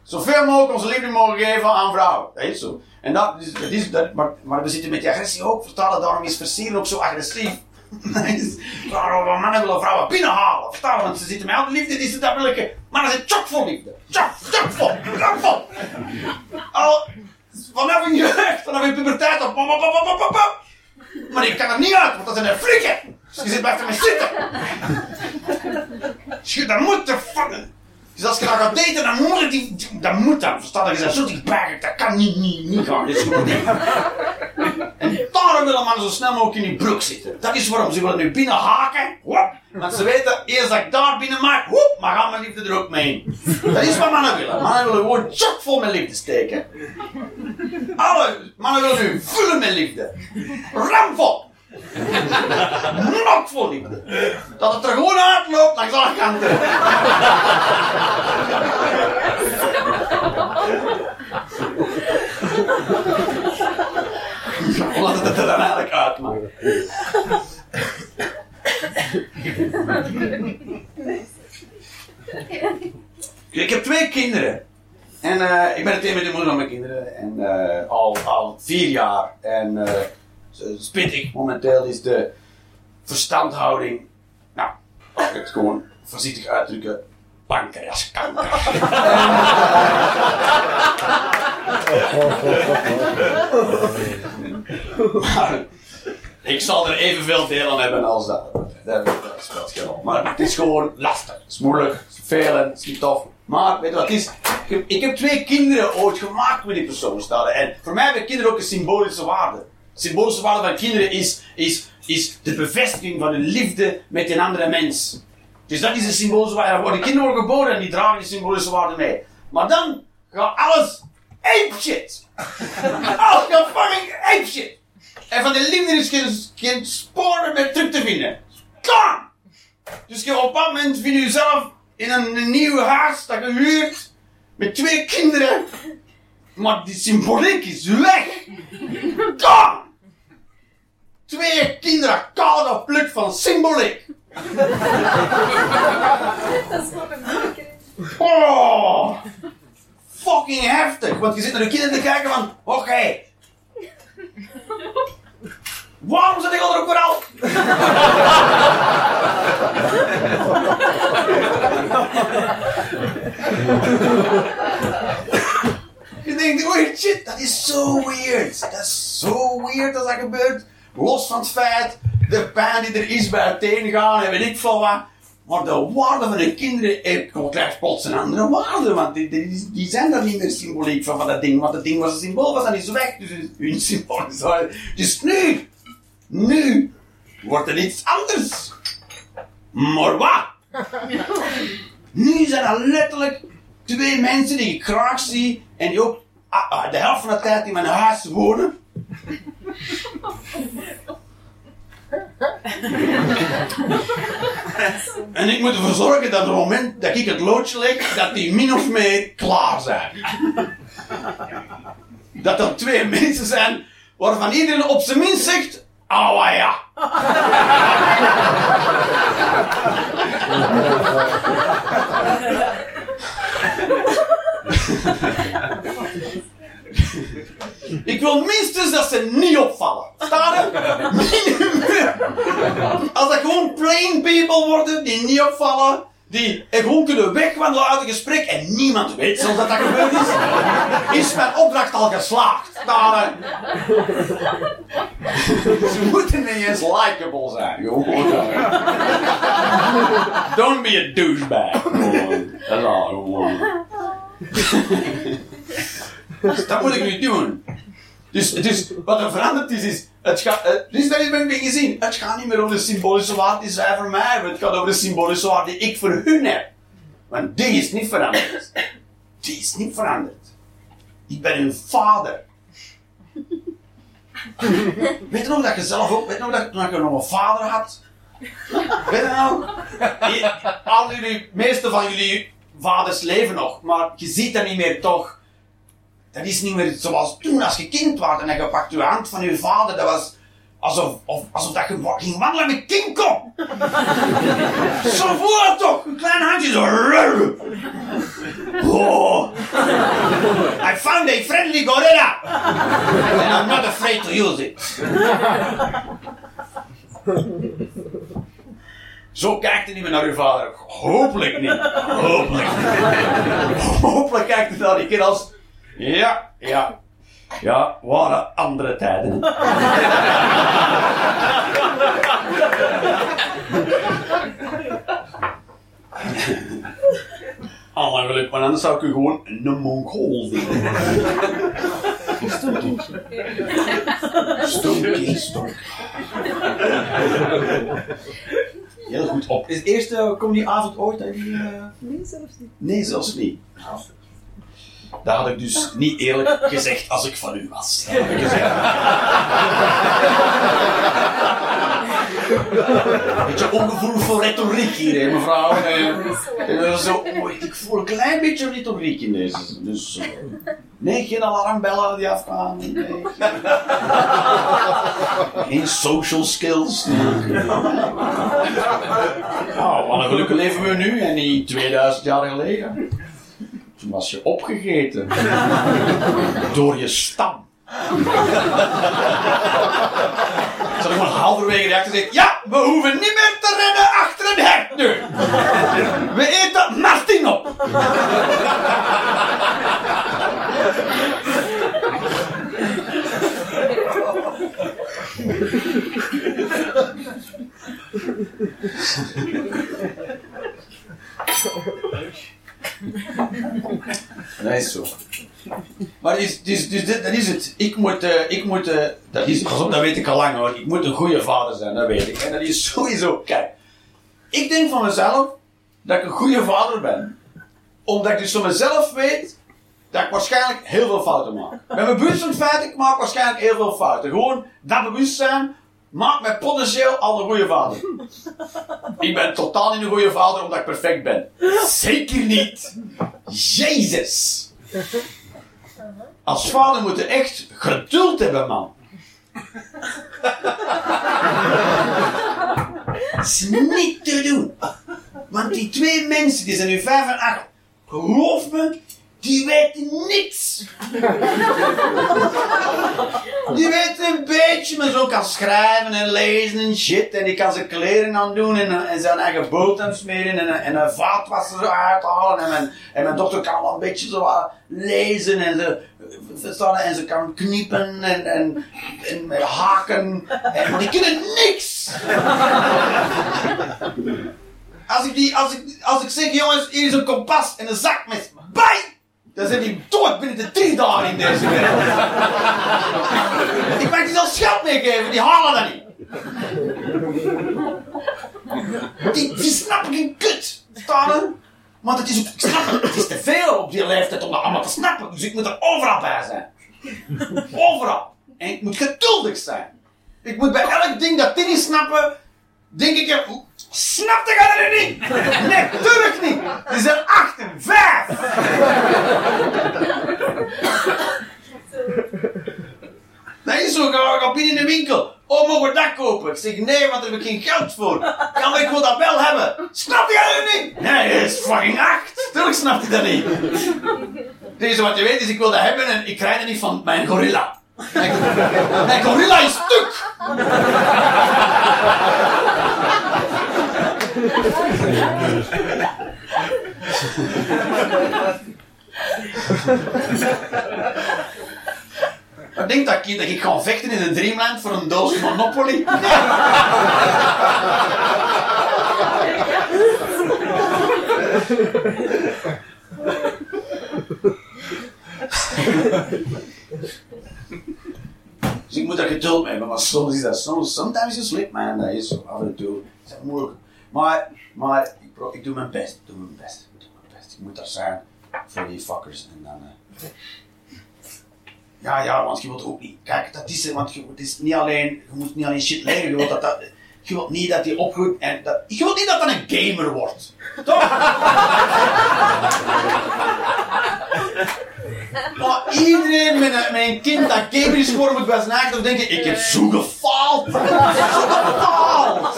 Speaker 1: Zoveel mogelijk onze liefde mogen geven aan vrouwen. Dat is zo. En dat is, dat is dat, maar, maar we zitten met die agressie ook. Vertalen, daarom is versieren ook zo agressief. Is- Waarom mannen willen vrouwen binnenhalen. Vertalen, want ze zitten met al die liefde die ze dat willen. Mannen zijn chockvol liefde. Chock, chockvol, chockvol. Al, vanaf hun jeugd, vanaf hun puberteit op. Maar ik kan er niet uit, want dat zijn een flikken. Dus je zit bij me zitten. Dus je- dat moet de. Dus als je dat gaat daten, dan moet het die, dat moet dan. Verstaan je? Bent zo dichtbij, dat kan niet, niet, niet gaan. Dit is gewoon niet. En daarom willen mannen zo snel mogelijk in die broek zitten. Dat is waarom. Ze willen nu binnen haken. Want ze weten, eerst dat ik daar binnen maak, whoop, maar gaan mijn liefde er ook mee in. Dat is wat mannen willen. Mannen willen gewoon chockvol met liefde steken. Alle mannen willen nu vullen met liefde. Ramvol. Nokvol liefde. Dat het er gewoon uitloopt langs alle kanten. Laat het er dan eigenlijk uitmaken. Ik heb twee kinderen. En eh, ik ben het een met de moeder van mijn kinderen. En eh, al, al vier jaar. En eh spittig momenteel is de verstandhouding. Nou, als ik het gewoon voorzichtig uitdrukken. Pancreaskanker. Ik zal er evenveel deel aan hebben als dat. Dat, speelt geen. Maar het is gewoon lastig. Het is moeilijk. Het is. Het is niet tof. Maar weet je wat is? Ik heb, twee kinderen ooit gemaakt met die persoon staan. En voor mij hebben kinderen ook een symbolische waarde. De symbolische waarde van kinderen is, is, is de bevestiging van hun liefde met een andere mens. Dus dat is de symbolische waarde. Worden kinderen worden geboren en die dragen die symbolische waarde mee. Maar dan gaat alles ape shit. Alles gaat fucking ape shit. En van de liefde is geen, geen sporen meer terug te vinden. Klaar! Dus je op bepaald moment vind je jezelf in een, een nieuw huis dat je huurt met twee kinderen. Maar die symboliek is weg. Klaar! Twee kinderen kaal geplukt van symboliek. Oh! Fucking heftig. Want je zit naar de kinderen te kijken van, oké. Waarom zit ik al er ook weer al? Je denkt, oh shit, dat is zo weird. Dat is zo weird als dat gebeurt. Los van het feit, de pijn die er is bij het gaan en weet ik veel wat. Maar de waarde van de kinderen eh, krijgt plots een andere waarde. Want die, die, die zijn daar niet meer symboliek van, van dat ding. Want dat ding was een symbool, was dan is weg. Dus hun symbool is weg. Dus nu, nu wordt er iets anders. Maar wat? Nu zijn er letterlijk twee mensen die ik graag zie en die ook ah, ah, de helft van de tijd in mijn huis wonen. En ik moet ervoor zorgen dat op het moment dat ik het loodje leg, dat die min of meer klaar zijn. Dat er twee mensen zijn waarvan iedereen op zijn minst zegt, ah ja. wil minstens dat ze niet opvallen. Staat er? Als dat gewoon plain people worden die niet opvallen, die gewoon kunnen wegwandelen uit een gesprek en niemand weet zelfs dat dat gebeurd is, is mijn opdracht al geslaagd. Staat er? Ze moeten niet eens likable zijn. Don't be a douchebag. Dat is al gewoon. Dat moet ik nu doen. Dus, dus wat er veranderd is, is. Het gaat, eh, dus heb ik gezien. Het gaat niet meer over de symbolische waarde die zij voor mij hebben. Het gaat over de symbolische waarde die ik voor hun heb. Want die is niet veranderd. Die is niet veranderd. Ik ben hun vader. Weet je nog dat je zelf ook, weet je nog dat, dat je nog een vader had? Weet je? Die- Al jullie, meeste van jullie vaders leven nog, maar je ziet dat niet meer toch. Dat is niet meer zoals toen als je kind was en je pakt je hand van je vader. Dat was alsof, of, alsof dat je ging wandelen met King Kong. zo het toch? Een klein handje zo. Oh. I found a friendly gorilla. And I'm not afraid to use it. Zo kijkt hij niet meer naar uw vader. Hopelijk niet. Hopelijk niet. Hopelijk kijkt hij naar die kind als... Ja, ja. Ja, waren andere tijden. Alle geluk, maar anders zou ik u gewoon een Mongool vinden. Stonkie. Stonkie, stonk. Heel goed op. Is eerste comedyavond ooit dat die... eh,
Speaker 2: Nee, zelfs niet.
Speaker 1: Nee, zelfs niet. Dat had ik dus niet eerlijk gezegd als ik van u was. Dat had. Beetje ongevoelig voor retoriek hier, mevrouw. Eh, eh, zo, oh, ik voel een klein beetje retoriek in deze. Dus, eh, nee, geen alarmbellen die afgaan. Nee. Geen social skills. Nou, wat een gelukkig leven we nu en niet 2000 jaar geleden. Was je opgegeten. Door je stam. Ze hadden gewoon halverwege de gezegd: Ja, we hoeven niet meer te rennen achter een hert nu. We eten Martin op. Dat zo. Maar is, dus, dus dit, dat is het. Ik moet, eh, ik moet eh, dat, is, dat weet ik al lang hoor. Ik moet een goede vader zijn, dat weet ik. En dat is sowieso, kijk. Ik denk van mezelf dat ik een goede vader ben. Omdat ik dus van mezelf weet dat ik waarschijnlijk heel veel fouten maak. Ik me bewust van het feit, ik maak waarschijnlijk heel veel fouten. Gewoon dat bewustzijn maakt mij potentieel al een goede vader. Ik ben totaal niet een goede vader omdat ik perfect ben. Zeker niet. Jezus. Als vader moet je echt geduld hebben, man. Dat is niet te doen. Want die twee mensen, die zijn nu vijf en acht. Geloof me, die weten niks. Die weten een beetje, maar zo kan schrijven en lezen en shit. En die kan zijn kleren aan doen en, en zijn eigen boot aan smeren en, en een vaatwasser zo uithalen. En mijn, en mijn dochter kan wel een beetje zo lezen en ze, en ze kan kniepen en, en, haken. En, maar die kunnen niks. Als ik, die, als, ik, als ik zeg, jongens, hier is een kompas en een zakmes, bij! Dan zijn die dood binnen de drie dagen in deze wereld. ik mag die zelfs geld meegeven, die halen dat niet. Die, die snappen geen kut, er. Want het is, het, is te veel op die leeftijd om dat allemaal te snappen. Dus ik moet er overal bij zijn. Overal. En ik moet geduldig zijn. Ik moet bij elk ding dat die niet snappen, denk ik, snap je dat er niet? Nee, natuurlijk niet. Die zijn acht en vijf. Dat is zo, ga, ga binnen in de winkel. Oh, mogen we dat kopen? Ik zeg, nee, want daar heb ik geen geld voor. Maar ik wil dat wel hebben. Snap je dat niet? Nee, hij is fucking acht. Tuurlijk snapt hij dat niet. Het enige wat je weet is, ik wil dat hebben en ik krijg het niet van mijn gorilla. Mijn, mijn gorilla is stuk! Ik denk dat ik, dat ik ga vechten in een Dreamland voor een doos Monopoly ik moet maar soms is dat soms, sometimes you slip man, dat is af en toe. Dat is moeilijk. Maar, maar ik, pro- ik doe mijn best, ik doe mijn best, ik doe mijn best. Ik moet daar zijn voor die fuckers en dan... eh, ja, ja, want je wilt ook niet. Kijk, dat is want je, het is niet alleen, je moet niet alleen shit leren, je wilt, dat, dat, je wilt niet dat hij opgroeit en dat, je wilt niet dat dat een gamer wordt. Toch? Maar iedereen met een, met een kind dat gamer is geworden moet bij zijn eigen denken, ik heb zo gefaald. Zo gefaald.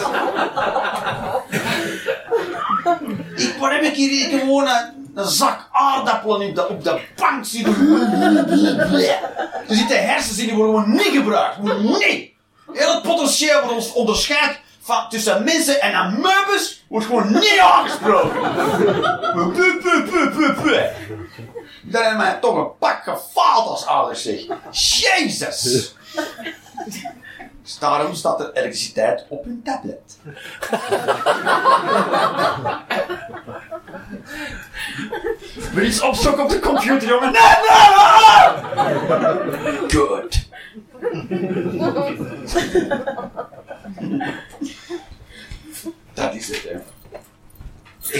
Speaker 1: Ik, heb ik hier? Gewoon een, een zak aardappelen op de, op de bank zitten. Er zitten hersens in die worden gewoon niet gebruikt. Niet. Heel het potentieel wat ons onderscheidt van, tussen mensen en amoebes wordt gewoon niet aangesproken. Puh, puh, puh, puh. Dan hebben mij toch een pak gefaald als ouders, zeg. Jezus! Dus daarom staat er elektriciteit op hun tablet. Wil je iets opzoeken op de computer, jongen? Nee, nee! nee! Good. Dat is het, hè.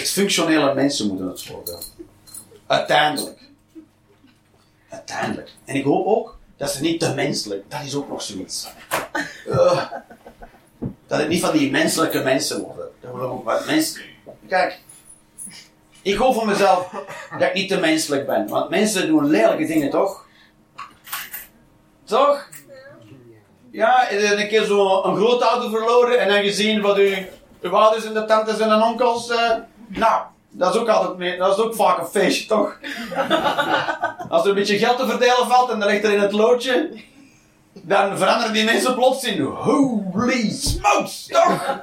Speaker 1: Functionele mensen moeten het worden. Uiteindelijk. Uiteindelijk. En ik hoop ook dat ze niet te menselijk, dat is ook nog zoiets. Eh, dat het niet van die menselijke mensen worden. Dat ook wat mensen. Kijk, ik hoop van mezelf dat ik niet te menselijk ben. Want mensen doen lelijke dingen, toch? Toch? Ja, een keer zo een grootouder verloren en dan gezien wat uw, uw ouders en de tantes en de onkels. eh, nou, dat is ook altijd mee, dat is ook vaak een feestje, toch? Als er een beetje geld te verdelen valt en dat ligt er in het loodje, dan veranderen die mensen plots in holy smokes, toch?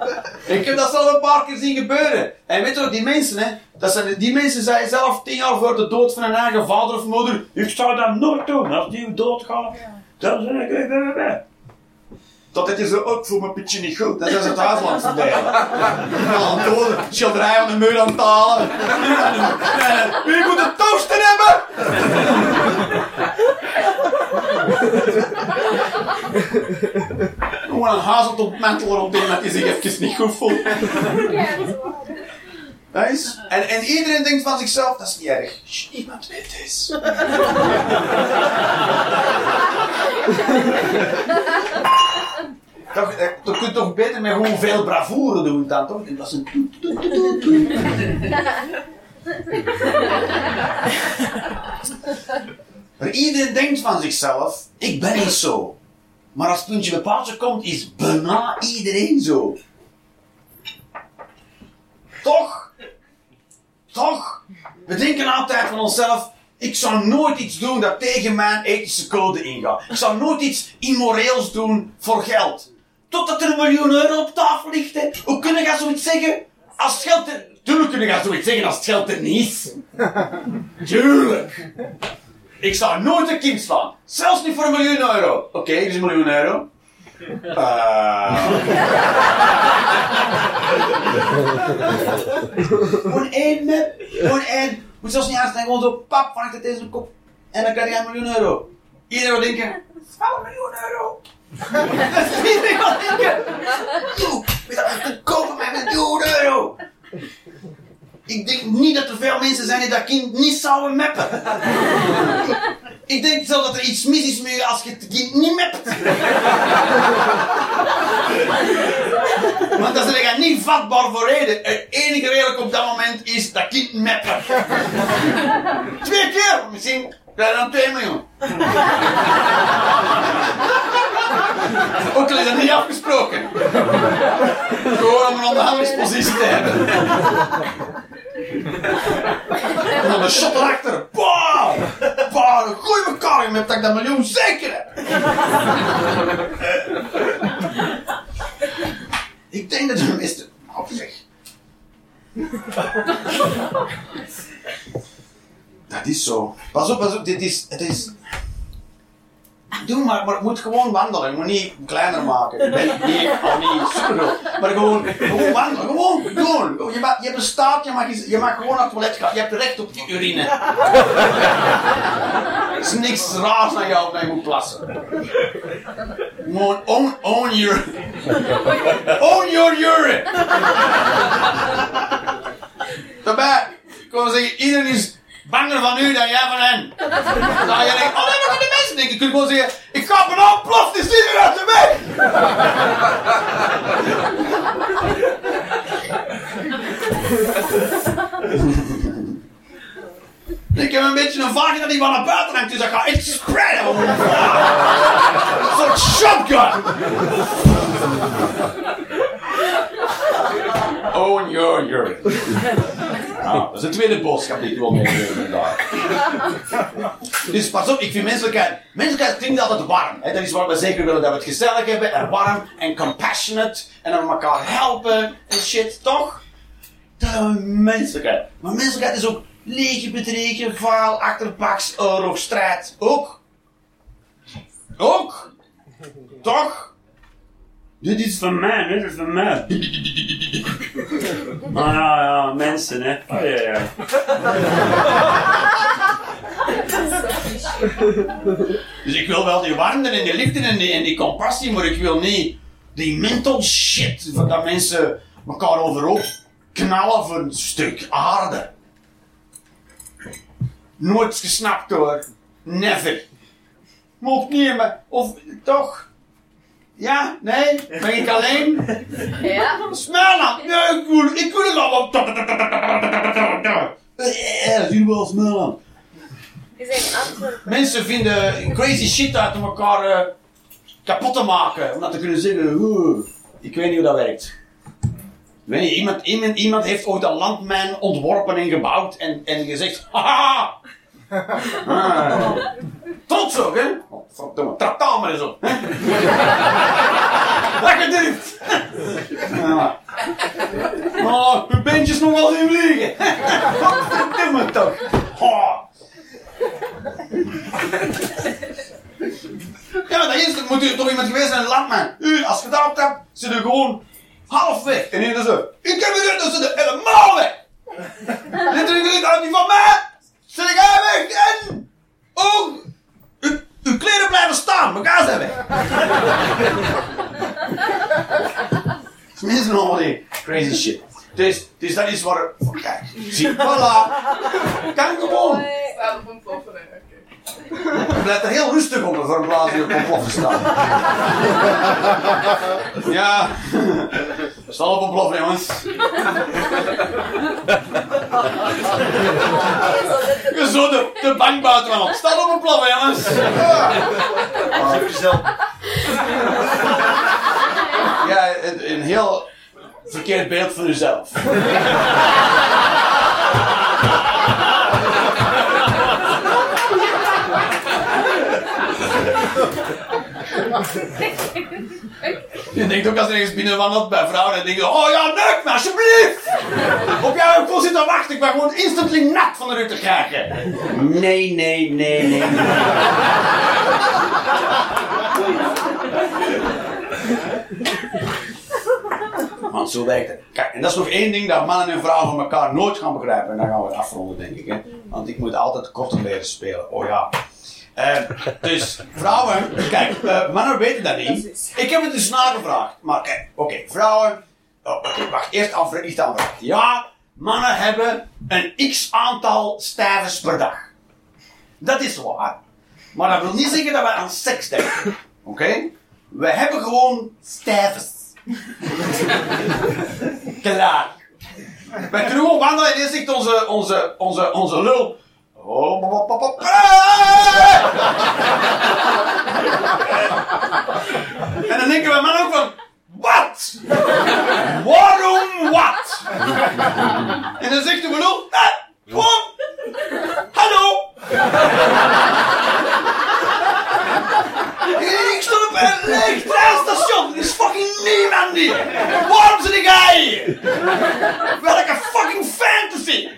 Speaker 1: Ik heb dat zelf een paar keer zien gebeuren. En weet je wat, die mensen, hè, dat zijn, die mensen zeiden zelf tien jaar voor de dood van hun eigen vader of moeder, ik zou dat nooit doen, als die doodgaat, dan zeg ik. Dat dit is zo ook voor mijn pitje niet goed. Dat is het verdelen. Aan het doden, schilderij aan de muur aan het halen. Wie moet een toaster hebben? Gewoon een hazeltopmantel rondom dat hij zich even niet goed voelt.
Speaker 2: Dat is.
Speaker 1: Dat en, en iedereen denkt van zichzelf, dat is niet erg. Niemand weet het eens. toch, eh, toch kun je toch beter met gewoon veel bravoure doen dan, toch? Dat is een. Maar iedereen denkt van zichzelf, ik ben niet zo. Maar als het puntje bij paaltje komt, is bijna iedereen zo. Toch? Toch? We denken altijd van onszelf, ik zou nooit iets doen dat tegen mijn ethische code ingaat. Ik zou nooit iets immoreels doen voor geld. Totdat er een miljoen euro op tafel ligt. Hè. Hoe kun je zoiets zeggen? Als het geld er... Tuurlijk kun je zoiets zeggen als het geld er niet is. Tuurlijk. Ik zou nooit een kind slaan. Zelfs niet voor een miljoen euro. Oké, hier is een miljoen euro. Eh. Gewoon één met, gewoon één. Moet zelfs niet aanstaan, gewoon zo pap, vangt het in zijn kop. En dan krijg je een miljoen euro. Iedereen wil denken, dat is wel een miljoen euro. Dat is kunt kopen met miljoen euro? Ik denk niet dat er veel mensen zijn die dat kind niet zouden mappen. Ik denk zelfs dat er iets mis is met je als je het kind niet mapt. Want dan zijn je niet vatbaar voor reden. Het enige redelijk op dat moment is dat kind mappen. Twee keer, misschien je dan 2 miljoen. Ook al is dat niet afgesproken. Gewoon om een onderhandelingspositie te hebben. En dan een shot erachter. Bam! Bam! gooi elkaar in met dat ik dat miljoen zeker heb. ik denk dat de meeste... Op zich. Dat is zo. Pas op, pas op, dit is... Het. Doe maar, maar het moet gewoon wandelen. Je moet niet kleiner maken. Ik ben niet, niet Maar gewoon, gewoon wandelen. Gewoon doen. Je, mag, je hebt een staart, je mag, je mag gewoon naar het toilet gaan. Je hebt recht op die urine. Er is niks raars aan jou dat je moet plassen. Gewoon own, own your... Own your urine. Daarbij, ik wil zeggen, iedereen is banger van u dan jij van hen. Dan je denkt, oh nee, maar de mensen denken. Je kunt gewoon zeggen, ik ga van ontploft, is iedereen uit de weg. Ik heb een beetje een vagina die van naar buiten hangt, dus dat gaat echt spreiden. Een soort shotgun. Own your urine. Nou, dat is de tweede boodschap die ik wil meegeven vandaag. Dus pas op, ik vind menselijkheid... Menselijkheid klinkt altijd warm. Hè? Dat is waar we zeker willen dat we het gezellig hebben en warm en compassionate en dat we elkaar helpen en shit, toch? Dat is menselijkheid. Maar menselijkheid is ook lege bedregen, vaal, achterbaks, oorlog, strijd. Ook. Ook. Toch? Dit is van mij, dit is van mij. Ah ja, ja, mensen, hè. Oh, ja, ja. Dus ik wil wel die warmte en die liefde en die, en die compassie, maar ik wil niet die mental shit van dat mensen elkaar overhoop knallen voor een stuk aarde. Nooit gesnapt hoor. Never. Mocht niet, maar of toch? Ja? Nee? Ben ik alleen?
Speaker 2: Ja.
Speaker 1: Smelland! Nee, ik wil, ik wil het allemaal. Eh, zie je wel.
Speaker 2: Je zegt Antwerpen.
Speaker 1: Mensen vinden crazy shit uit om elkaar eh, kapot te maken. Om dat te kunnen zeggen. "Oeh, ik weet niet hoe dat werkt. Weet niet, iemand, iemand, iemand heeft ooit een landmijn ontworpen en gebouwd en, en gezegd. Haha! Ah. Trots ook, hè? Oh, trap daar maar eens op. Lekker! Ja. Oh, uw beentjes nog wel zien vliegen. Verdomme toch. Oh. Ja, dat is het. Moet u toch iemand geweest zijn, een landman. U, als je daarop tapt, zit er gewoon half weg. En hier zo. Ik heb het dus er helemaal weg. Dit is niet uit die van mij. Zit ik weg en... Oh, uw, uw kleren blijven staan. Elkaar zijn weg. Mensen allemaal die crazy shit. Dus, dus dat is waar... Kijk, zie, voilà. Kan gewoon.
Speaker 4: Staat op een ploffen.
Speaker 1: Je blijft er heel rustig onder voor een blaas die op ontploffen staat. Ja, stal op ontploffen jongens. Je zo de, de bank buiten op. Stal op ontploffen jongens. Ah, zelf. Ja, een, een heel verkeerd beeld van jezelf. Je denkt ook als er ergens binnenwandelt bij vrouwen, dan denk je, oh ja, neuk me alsjeblieft! Op jou heb ik vol zitten wachten, ik ben gewoon instantly nat van de te krijgen. Nee, nee, nee, nee, nee. Want zo werkt het. Kijk, en dat is nog één ding dat mannen en vrouwen van elkaar nooit gaan begrijpen. En dan gaan we het afronden, denk ik. Hè? Want ik moet altijd korter leren spelen. Oh ja. Eh, dus vrouwen, kijk, eh, mannen weten dat niet. Ik heb het dus nagevraagd. Maar kijk, oké, vrouwen. Oh, oké, wacht, eerst aanvraag, niet aanvraag. Ja, mannen hebben een x aantal stijves per dag. Dat is waar. Maar dat wil niet zeggen dat wij aan seks denken. Oké? We hebben gewoon stijves. Klaar. Wij kunnen gewoon wandelen en eerst zegt onze, onze, onze, onze lul. Oh, eh! En dan denken wij man ook van. Wat? Waarom wat? En dan zegt de geloof. Gewoon. Hallo. Ik stond op een leeg treinstation. Er is fucking niemand hier. Waarom zit die hier? Welke fucking fantasy?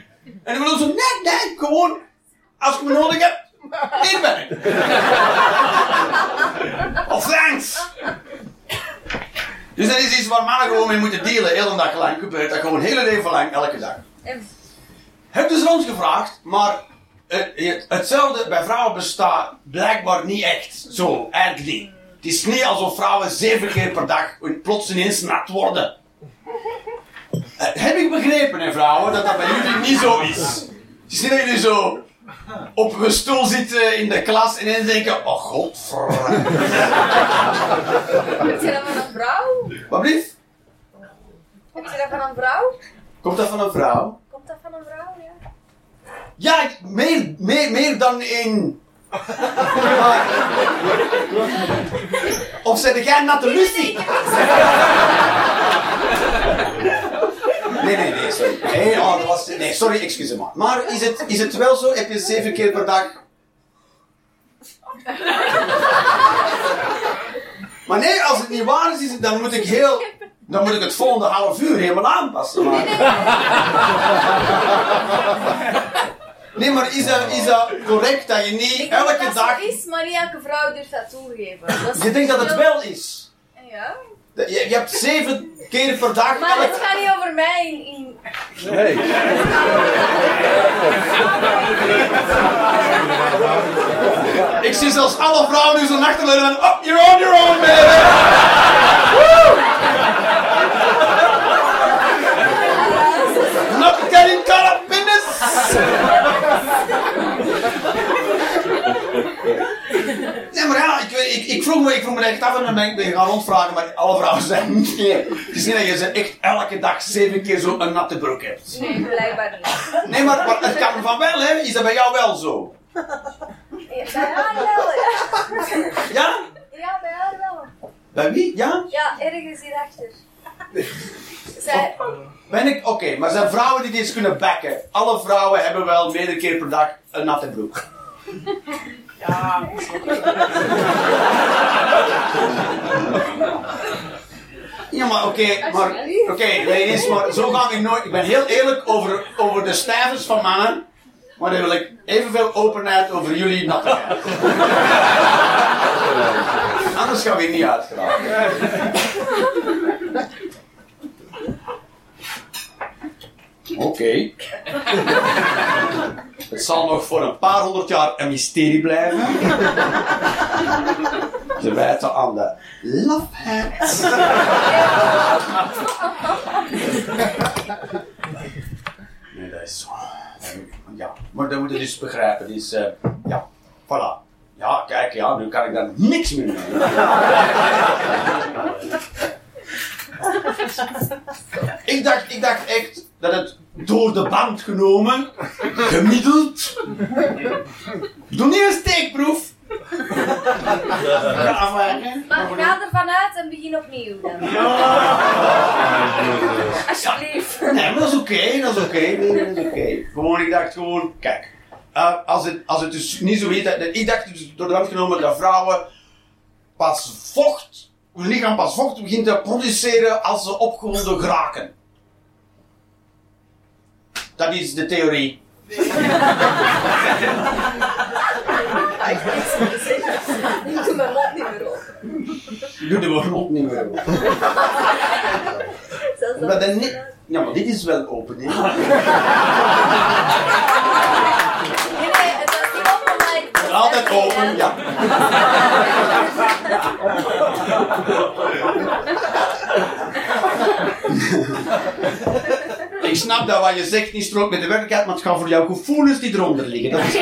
Speaker 1: En de geloof zo. Nee, nee, gewoon als ik me nodig heb, hier ben ik. Of thanks! Dus dat is iets waar mannen gewoon mee moeten dealen, heel een dag lang. Gebeurt dat gewoon heel leven lang, elke dag. Heb dus ons gevraagd, maar eh, het- hetzelfde bij vrouwen bestaat blijkbaar niet echt. Zo, eigenlijk niet. Het is niet alsof vrouwen zeven keer per dag plots ineens nat worden. Eh, heb ik begrepen, hè, vrouwen, dat dat bij jullie niet zo is. Het is niet dat jullie zo op een stoel zitten in de klas en ineens denken: Oh god,
Speaker 2: Heb je dat van een vrouw?
Speaker 1: Wat blief?
Speaker 2: Heb je dat van een vrouw?
Speaker 1: Komt dat van een vrouw?
Speaker 2: Komt dat van een vrouw, ja?
Speaker 1: Ja, meer, meer, meer dan in. Maar- Of zet jij natte lucie? Nee, nee, nee, sorry. Nee, oh, dat was, nee sorry, excuseer maar. Maar is het, is het wel zo? Heb je zeven keer per dag... Maar nee, als het niet waar is, is het, dan moet ik heel... Dan moet ik het volgende half uur helemaal aanpassen. Maar... Nee, maar is dat, is dat correct dat je niet
Speaker 2: Ik
Speaker 1: elke
Speaker 2: dat
Speaker 1: dag...
Speaker 2: zo is, maar niet elke vrouw durft dat toegeven. Dat
Speaker 1: Je denkt dat het wel is.
Speaker 2: Ja.
Speaker 1: Je, je hebt zeven keer per dag...
Speaker 2: Maar
Speaker 1: elk-
Speaker 2: het gaat niet over mij in... in...
Speaker 3: Nee.
Speaker 1: Ik zie zelfs alle vrouwen nu zo achterleunen en... Oh, you're on your own, baby! Woo! Not getting caught up in this! Nee, maar ja, ik, ik, ik, vroeg me, ik vroeg me echt af en dan ben ik ben gaan rondvragen, maar alle vrouwen zeggen nee. Het is niet dat je ze echt elke dag zeven keer zo een natte broek hebt.
Speaker 2: Nee, blijkbaar niet.
Speaker 1: Nee, maar, maar het kan van wel, hè? Is dat bij jou wel zo?
Speaker 2: Ja, bij haar wel, ja.
Speaker 1: Ja?
Speaker 2: Ja, bij haar wel.
Speaker 1: Bij wie? Ja?
Speaker 2: Ja, ergens hierachter. Zij...
Speaker 1: Ben ik? Oké, maar zijn vrouwen die dit kunnen backen? Alle vrouwen hebben wel meerdere keer per dag een natte broek. Ja, maar oké, maar oké, ladies, maar zo gaan we nooit. Ik ben heel eerlijk over, over de stijvers van mannen, maar dan wil ik evenveel openheid over jullie nattigheid. Anders gaan we hier niet uitgeraken. Oké. Het zal nog voor een paar honderd jaar een mysterie blijven. Ze wijten aan de hats. Nee, dat is zo. Ja, maar dat moet je dus begrijpen. Dus, ja, voilà. Ja, kijk, ja, nu kan ik daar niks meer mee. Ik dacht, ik dacht echt dat het door de band genomen, gemiddeld. Doe niet een steekproef. Afwijken.
Speaker 2: Maar ga ervan uit en begin opnieuw dan. Alsjeblieft.
Speaker 1: Nee, maar dat is oké, dat is oké. Nee, dat is oké. Gewoon, ik dacht gewoon, kijk. eh, als, het, als het dus niet zo is, dat, ik dacht dus door de hand genomen dat vrouwen pas vocht, hun lichaam pas vocht begint te produceren als ze opgewonden geraken. Dat is de theorie.
Speaker 2: Ik doe mijn mond niet meer open.
Speaker 1: Doe de mond niet meer.
Speaker 2: Zelfs
Speaker 1: Maar dan niet, ja, maar dit is wel open. Hè?
Speaker 2: Nee, nee, het was niet open, maar ik...
Speaker 1: Het is altijd open, ja. Ik snap dat wat je zegt niet strookt met de werkelijkheid, maar het gaat voor jouw gevoelens die eronder liggen. Dat is.
Speaker 2: Je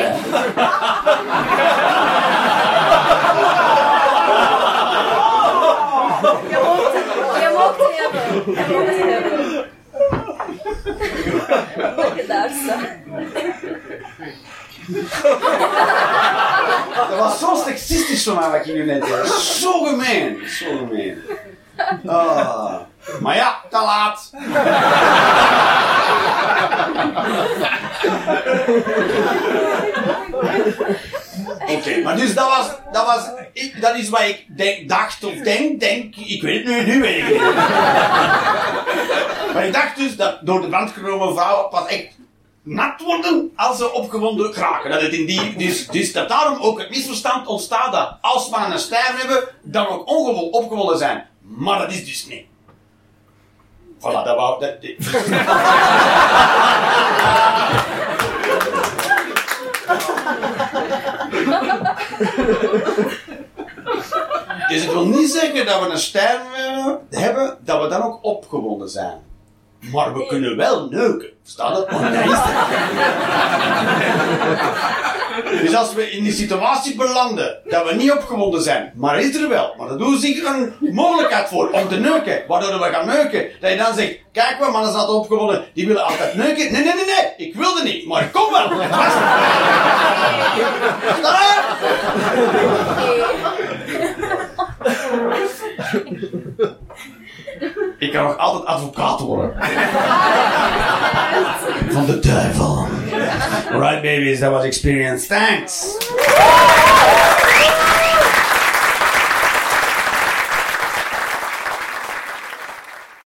Speaker 2: mocht het, je mocht het hebben. Je mocht het hebben. Je daar staan?
Speaker 1: Dat was zo seksistisch van mij wat je nu net deed. Zo gemeen. Zo gemeen. Ah. Maar ja, te laat. Oké, maar dus dat was, dat was, ik, dat is wat ik denk, dacht of denk, denk, ik weet het nu, nu ik niet. Maar ik dacht dus dat door de brand genomen vrouwen pas echt nat worden als ze opgewonden kraken. Dat het in die, dus, dus dat daarom ook het misverstand ontstaat dat als mannen een stijf hebben, dan ook ongewoon opgewonden zijn. Maar dat is dus niet. Voilà, dat wou... Dat, Dus het wil niet zeggen dat we een stijf eh, hebben, dat we dan ook opgewonden zijn. Maar we kunnen wel neuken. Dat? Is het. Dus als we in die situatie belanden dat we niet opgewonden zijn, maar is er wel, maar er doet zich een mogelijkheid voor om te neuken, waardoor we gaan neuken, dat je dan zegt, kijk wat mannen zaten opgewonden, die willen altijd neuken. Nee, nee, nee, nee, ik wilde niet, maar ik kom wel. Het was Versta je? Ik kan nog altijd advocaat worden. Van de duivel. Alright babies, that was experience. Thanks.